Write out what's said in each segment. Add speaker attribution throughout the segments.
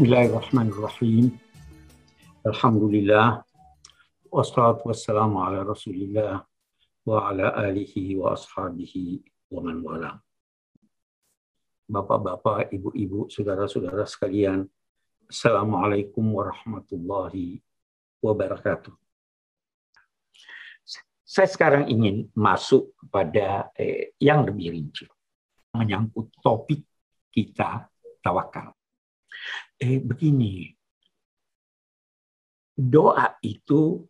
Speaker 1: Bismillahirrahmanirrahim. Alhamdulillah. Wassalatu wassalamu ala rasulillah wa ala alihi wa ashabihi wa man wala. Bapak-bapak, ibu-ibu, saudara-saudara sekalian, Assalamualaikum warahmatullahi wabarakatuh. Saya sekarang ingin masuk kepada eh, yang lebih rinci, menyangkut topik kita tawakal. Eh, begini, doa itu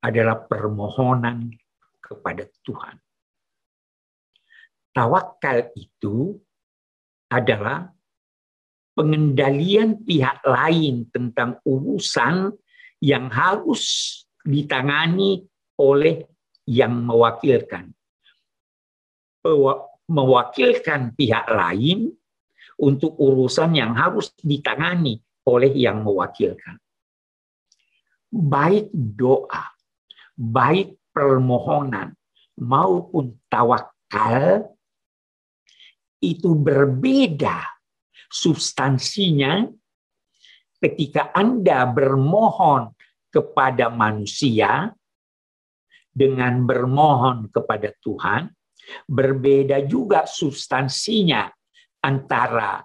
Speaker 1: adalah permohonan kepada Tuhan. Tawakal itu adalah pengendalian pihak lain tentang urusan yang harus ditangani oleh yang mewakilkan. Mewakilkan pihak lain untuk urusan yang harus ditangani oleh yang mewakilkan. Baik doa, baik permohonan maupun tawakal itu berbeda substansinya ketika Anda bermohon kepada manusia dengan bermohon kepada Tuhan, berbeda juga substansinya antara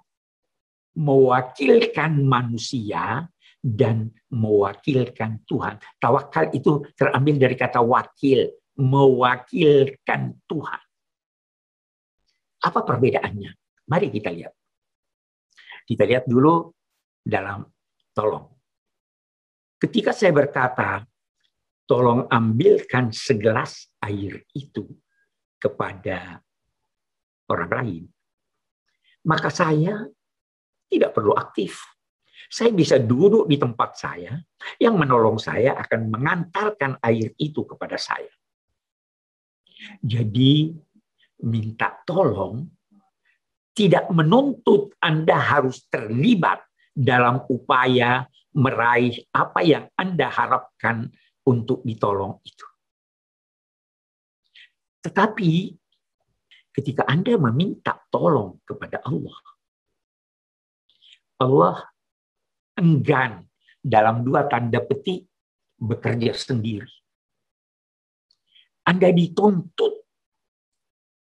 Speaker 1: mewakilkan manusia dan mewakilkan Tuhan. Tawakal itu terambil dari kata wakil, mewakilkan Tuhan. Apa perbedaannya? Mari kita lihat. Kita lihat dulu dalam tolong. Ketika saya berkata, tolong ambilkan segelas air itu kepada orang lain maka saya tidak perlu aktif. Saya bisa duduk di tempat saya, yang menolong saya akan mengantarkan air itu kepada saya. Jadi, minta tolong tidak menuntut Anda harus terlibat dalam upaya meraih apa yang Anda harapkan untuk ditolong itu. Tetapi ketika Anda meminta tolong kepada Allah, Allah enggan dalam dua tanda petik bekerja sendiri. Anda dituntut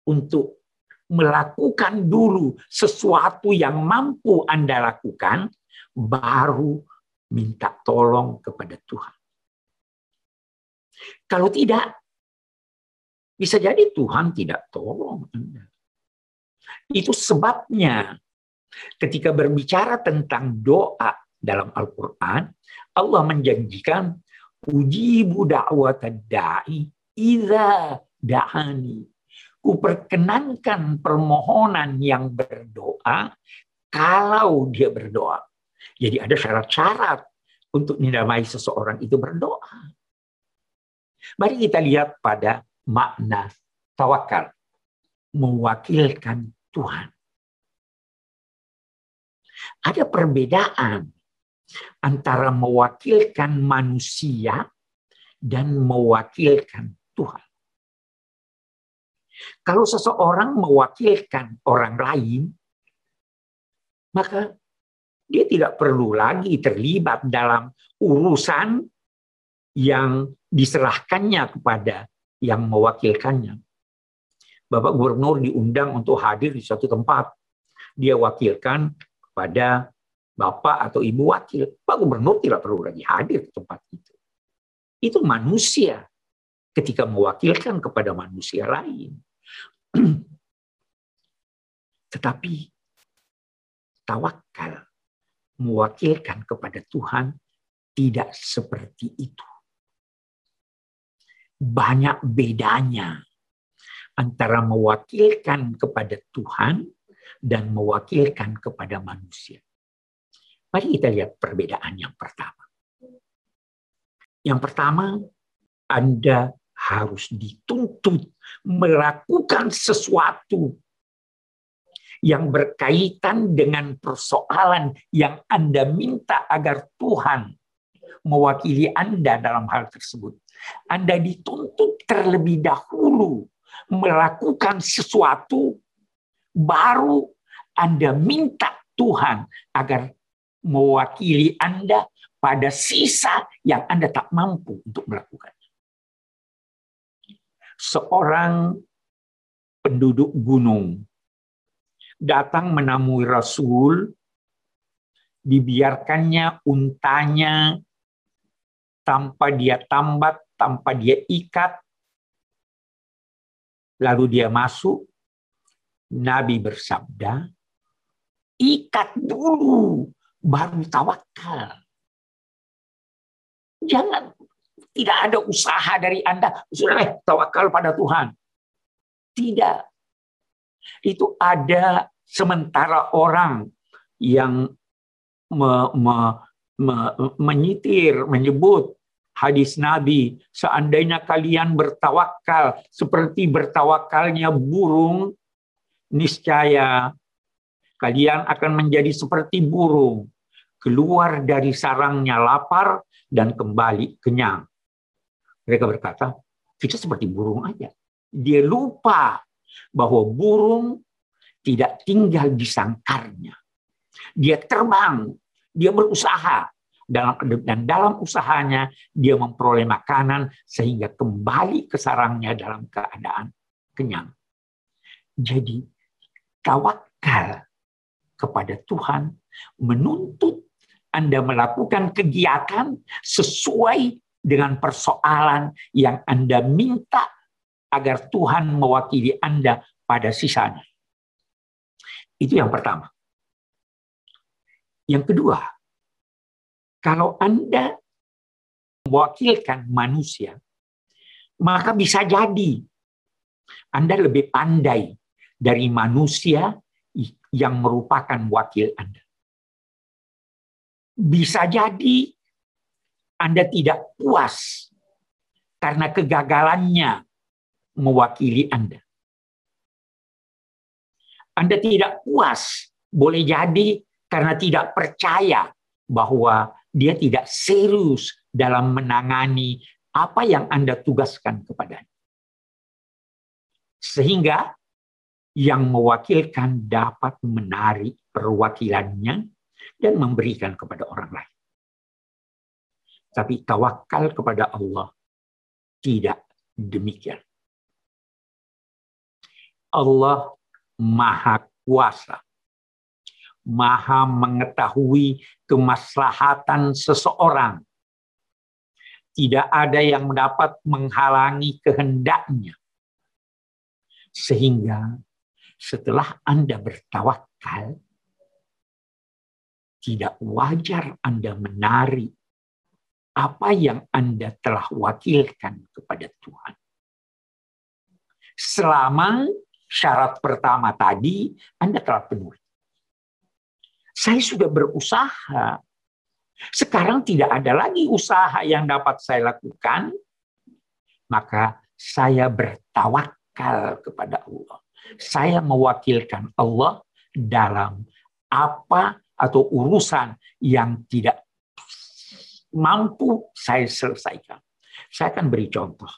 Speaker 1: untuk melakukan dulu sesuatu yang mampu Anda lakukan, baru minta tolong kepada Tuhan. Kalau tidak, bisa jadi Tuhan tidak tolong Anda. Itu sebabnya ketika berbicara tentang doa dalam Al-Quran, Allah menjanjikan ujibu da'wat da'i idza da'ani. Kuperkenankan permohonan yang berdoa kalau dia berdoa. Jadi ada syarat-syarat untuk dinamai seseorang itu berdoa. Mari kita lihat pada makna tawakal mewakilkan Tuhan. Ada perbedaan antara mewakilkan manusia dan mewakilkan Tuhan. Kalau seseorang mewakilkan orang lain, maka dia tidak perlu lagi terlibat dalam urusan yang diserahkannya kepada yang mewakilkannya. Bapak Gubernur diundang untuk hadir di suatu tempat. Dia wakilkan kepada Bapak atau Ibu wakil. Pak Gubernur tidak perlu lagi hadir ke tempat itu. Itu manusia ketika mewakilkan kepada manusia lain. Tetapi tawakal mewakilkan kepada Tuhan tidak seperti itu banyak bedanya antara mewakilkan kepada Tuhan dan mewakilkan kepada manusia. Mari kita lihat perbedaan yang pertama. Yang pertama, Anda harus dituntut melakukan sesuatu yang berkaitan dengan persoalan yang Anda minta agar Tuhan mewakili Anda dalam hal tersebut. Anda dituntut terlebih dahulu melakukan sesuatu, baru Anda minta Tuhan agar mewakili Anda pada sisa yang Anda tak mampu untuk melakukannya. Seorang penduduk gunung datang menemui Rasul, dibiarkannya untanya tanpa dia tambat, tanpa dia ikat, lalu dia masuk, Nabi bersabda, ikat dulu, baru tawakal. Jangan tidak ada usaha dari Anda, sudah tawakal pada Tuhan. Tidak. Itu ada sementara orang yang me, me, me, menyitir, menyebut hadis Nabi, seandainya kalian bertawakal seperti bertawakalnya burung, niscaya kalian akan menjadi seperti burung, keluar dari sarangnya lapar dan kembali kenyang. Mereka berkata, kita seperti burung aja. Dia lupa bahwa burung tidak tinggal di sangkarnya. Dia terbang, dia berusaha dalam dan dalam usahanya dia memperoleh makanan sehingga kembali ke sarangnya dalam keadaan kenyang. Jadi tawakal kepada Tuhan menuntut Anda melakukan kegiatan sesuai dengan persoalan yang Anda minta agar Tuhan mewakili Anda pada sisanya. Itu yang pertama. Yang kedua, kalau Anda mewakilkan manusia, maka bisa jadi Anda lebih pandai dari manusia yang merupakan wakil Anda. Bisa jadi anda tidak puas karena kegagalannya mewakili Anda. Anda tidak puas, boleh jadi karena tidak percaya bahwa dia tidak serius dalam menangani apa yang Anda tugaskan kepadanya. Sehingga yang mewakilkan dapat menarik perwakilannya dan memberikan kepada orang lain. Tapi tawakal kepada Allah tidak demikian. Allah maha kuasa. Maha mengetahui kemaslahatan seseorang. Tidak ada yang dapat menghalangi kehendaknya. Sehingga setelah Anda bertawakal, tidak wajar Anda menarik apa yang Anda telah wakilkan kepada Tuhan. Selama syarat pertama tadi Anda telah penuhi. Saya sudah berusaha. Sekarang tidak ada lagi usaha yang dapat saya lakukan. Maka saya bertawakal kepada Allah. Saya mewakilkan Allah dalam apa atau urusan yang tidak mampu saya selesaikan. Saya akan beri contoh.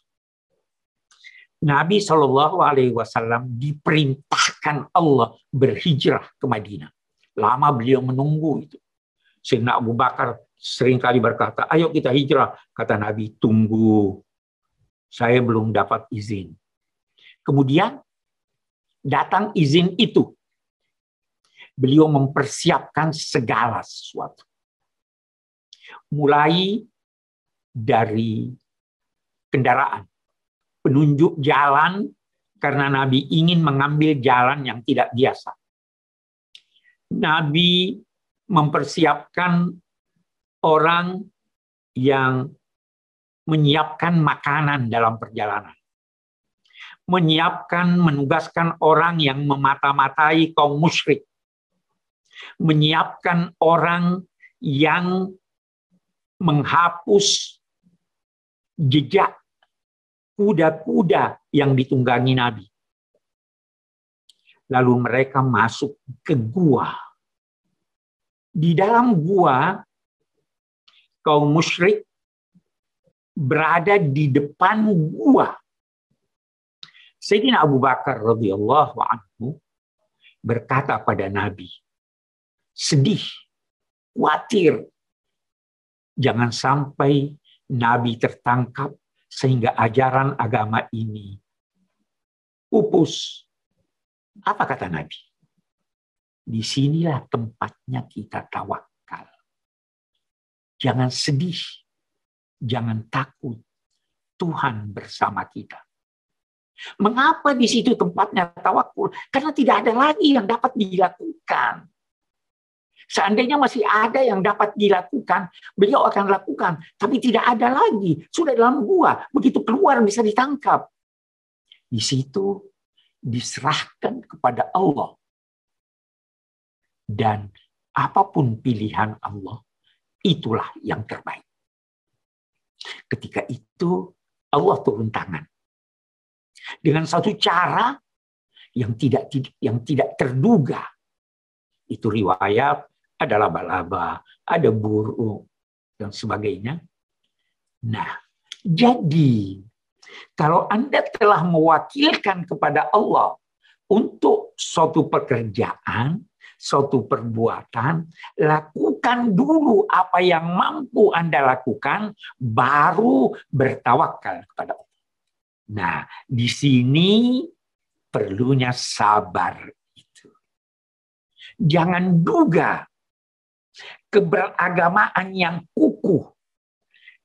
Speaker 1: Nabi Shallallahu Alaihi Wasallam diperintahkan Allah berhijrah ke Madinah. Lama beliau menunggu itu. Sehingga Abu Bakar sering kali berkata, ayo kita hijrah. Kata Nabi, tunggu. Saya belum dapat izin. Kemudian datang izin itu. Beliau mempersiapkan segala sesuatu mulai dari kendaraan, penunjuk jalan karena Nabi ingin mengambil jalan yang tidak biasa. Nabi mempersiapkan orang yang menyiapkan makanan dalam perjalanan. Menyiapkan, menugaskan orang yang memata-matai kaum musyrik. Menyiapkan orang yang menghapus jejak kuda-kuda yang ditunggangi Nabi. Lalu mereka masuk ke gua. Di dalam gua, kaum musyrik berada di depan gua. Sayyidina Abu Bakar radhiyallahu anhu berkata pada Nabi, sedih khawatir jangan sampai nabi tertangkap sehingga ajaran agama ini pupus. Apa kata Nabi? Di sinilah tempatnya kita tawakal. Jangan sedih, jangan takut. Tuhan bersama kita. Mengapa di situ tempatnya tawakul? Karena tidak ada lagi yang dapat dilakukan. Seandainya masih ada yang dapat dilakukan, beliau akan lakukan. Tapi tidak ada lagi. Sudah dalam gua. Begitu keluar bisa ditangkap. Di situ diserahkan kepada Allah. Dan apa pun pilihan Allah, itulah yang terbaik. Ketika itu Allah turun tangan. Dengan satu cara yang tidak yang tidak terduga. Itu riwayat ada laba-laba, ada burung dan sebagainya. Nah, jadi kalau Anda telah mewakilkan kepada Allah untuk suatu pekerjaan, suatu perbuatan, lakukan dulu apa yang mampu Anda lakukan, baru bertawakal kepada Allah. Nah, di sini perlunya sabar itu. Jangan duga keberagamaan yang kukuh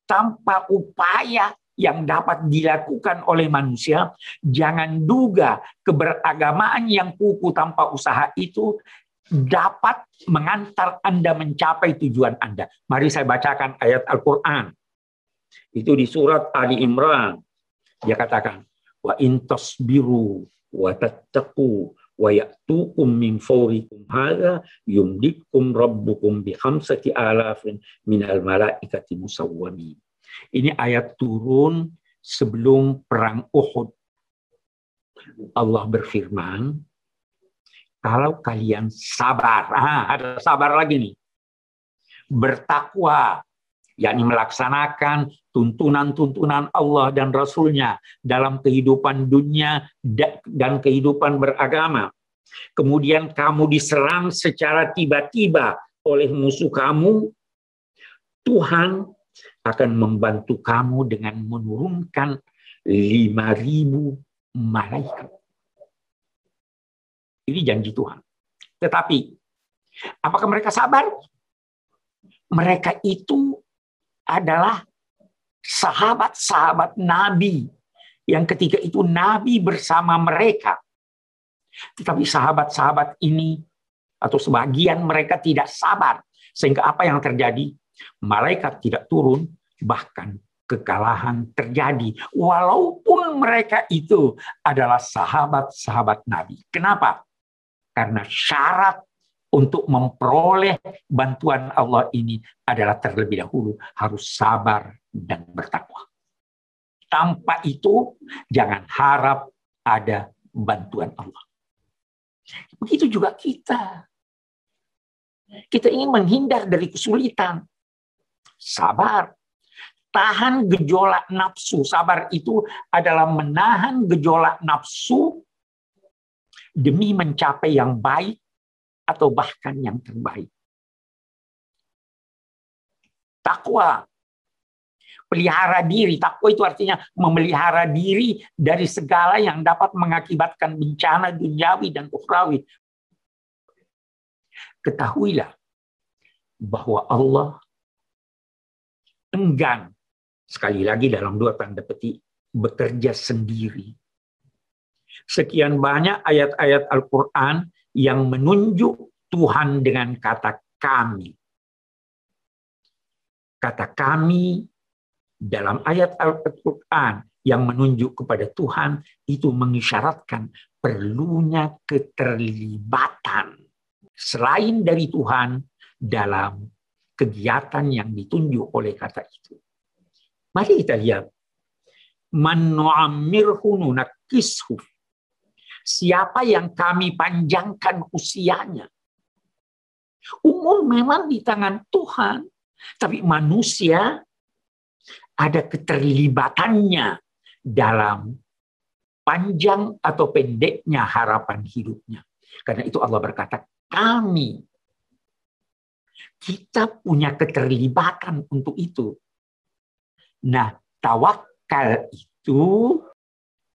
Speaker 1: tanpa upaya yang dapat dilakukan oleh manusia, jangan duga keberagamaan yang kuku tanpa usaha itu dapat mengantar Anda mencapai tujuan Anda. Mari saya bacakan ayat Al-Quran. Itu di surat Ali Imran. Dia katakan, wa intos biru wa tattaqu wa ya'tukum min fawrikum hadha yumdikum rabbukum bi khamsati alafin minal malaikati musawwamin. Ini ayat turun sebelum perang Uhud. Allah berfirman, kalau kalian sabar, ah, ada sabar lagi nih, bertakwa, yakni melaksanakan tuntunan-tuntunan Allah dan Rasulnya dalam kehidupan dunia dan kehidupan beragama. Kemudian kamu diserang secara tiba-tiba oleh musuh kamu, Tuhan akan membantu kamu dengan menurunkan 5.000 malaikat. Ini janji Tuhan. Tetapi, apakah mereka sabar? Mereka itu adalah sahabat-sahabat Nabi yang ketika itu Nabi bersama mereka. Tetapi sahabat-sahabat ini atau sebagian mereka tidak sabar. Sehingga apa yang terjadi? Malaikat tidak turun, bahkan kekalahan terjadi. Walaupun mereka itu adalah sahabat-sahabat Nabi. Kenapa? Karena syarat untuk memperoleh bantuan Allah ini adalah terlebih dahulu harus sabar dan bertakwa. Tanpa itu, jangan harap ada bantuan Allah. Begitu juga kita. Kita ingin menghindar dari kesulitan sabar. Tahan gejolak nafsu. Sabar itu adalah menahan gejolak nafsu demi mencapai yang baik atau bahkan yang terbaik. Takwa. Pelihara diri. Takwa itu artinya memelihara diri dari segala yang dapat mengakibatkan bencana duniawi dan ukhrawi. Ketahuilah bahwa Allah enggan sekali lagi dalam dua tanda petik bekerja sendiri. Sekian banyak ayat-ayat Al-Qur'an yang menunjuk Tuhan dengan kata kami. Kata kami dalam ayat Al-Qur'an yang menunjuk kepada Tuhan itu mengisyaratkan perlunya keterlibatan selain dari Tuhan dalam kegiatan yang ditunjuk oleh kata itu. Mari kita lihat. Man nu'ammirhu. Siapa yang kami panjangkan usianya. Umur memang di tangan Tuhan. Tapi manusia ada keterlibatannya dalam panjang atau pendeknya harapan hidupnya. Karena itu Allah berkata, kami Kita punya keterlibatan untuk itu. Nah, tawakal itu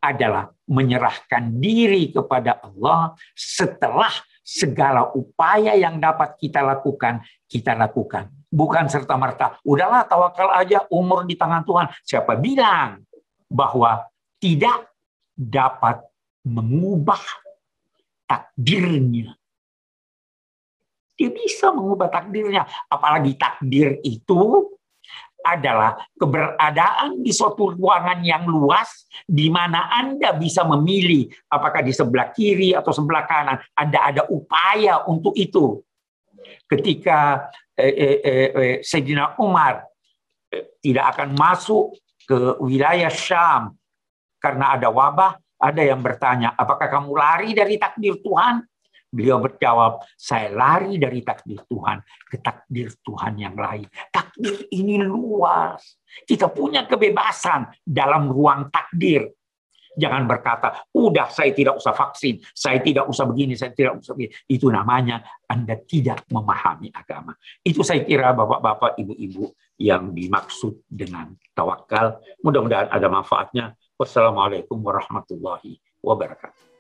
Speaker 1: adalah menyerahkan diri kepada Allah setelah segala upaya yang dapat kita lakukan, kita lakukan. Bukan serta-merta, udahlah tawakal aja umur di tangan Tuhan. Siapa bilang bahwa tidak dapat mengubah takdirnya. Dia bisa mengubah takdirnya. Apalagi takdir itu adalah keberadaan di suatu ruangan yang luas di mana Anda bisa memilih apakah di sebelah kiri atau sebelah kanan. Anda ada upaya untuk itu. Ketika eh, eh, eh, eh Sayyidina Umar eh, tidak akan masuk ke wilayah Syam karena ada wabah, ada yang bertanya, apakah kamu lari dari takdir Tuhan? Beliau berjawab, saya lari dari takdir Tuhan ke takdir Tuhan yang lain. Takdir ini luas. Kita punya kebebasan dalam ruang takdir. Jangan berkata, udah saya tidak usah vaksin, saya tidak usah begini, saya tidak usah begini. Itu namanya Anda tidak memahami agama. Itu saya kira bapak-bapak, ibu-ibu yang dimaksud dengan tawakal. Mudah-mudahan ada manfaatnya. Wassalamualaikum warahmatullahi wabarakatuh.